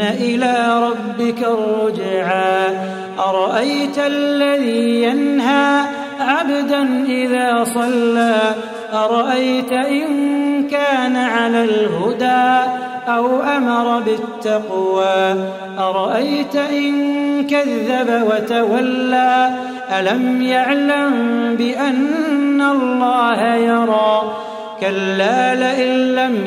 إلى ربك الرجعى أرأيت الذي ينهى عبدا إذا صلى؟ أرأيت إن كان على الهدى أو أمر بالتقوى؟ أرأيت إن كذب وتولى؟ ألم يعلم بأن الله يرى؟ كلا لئن لم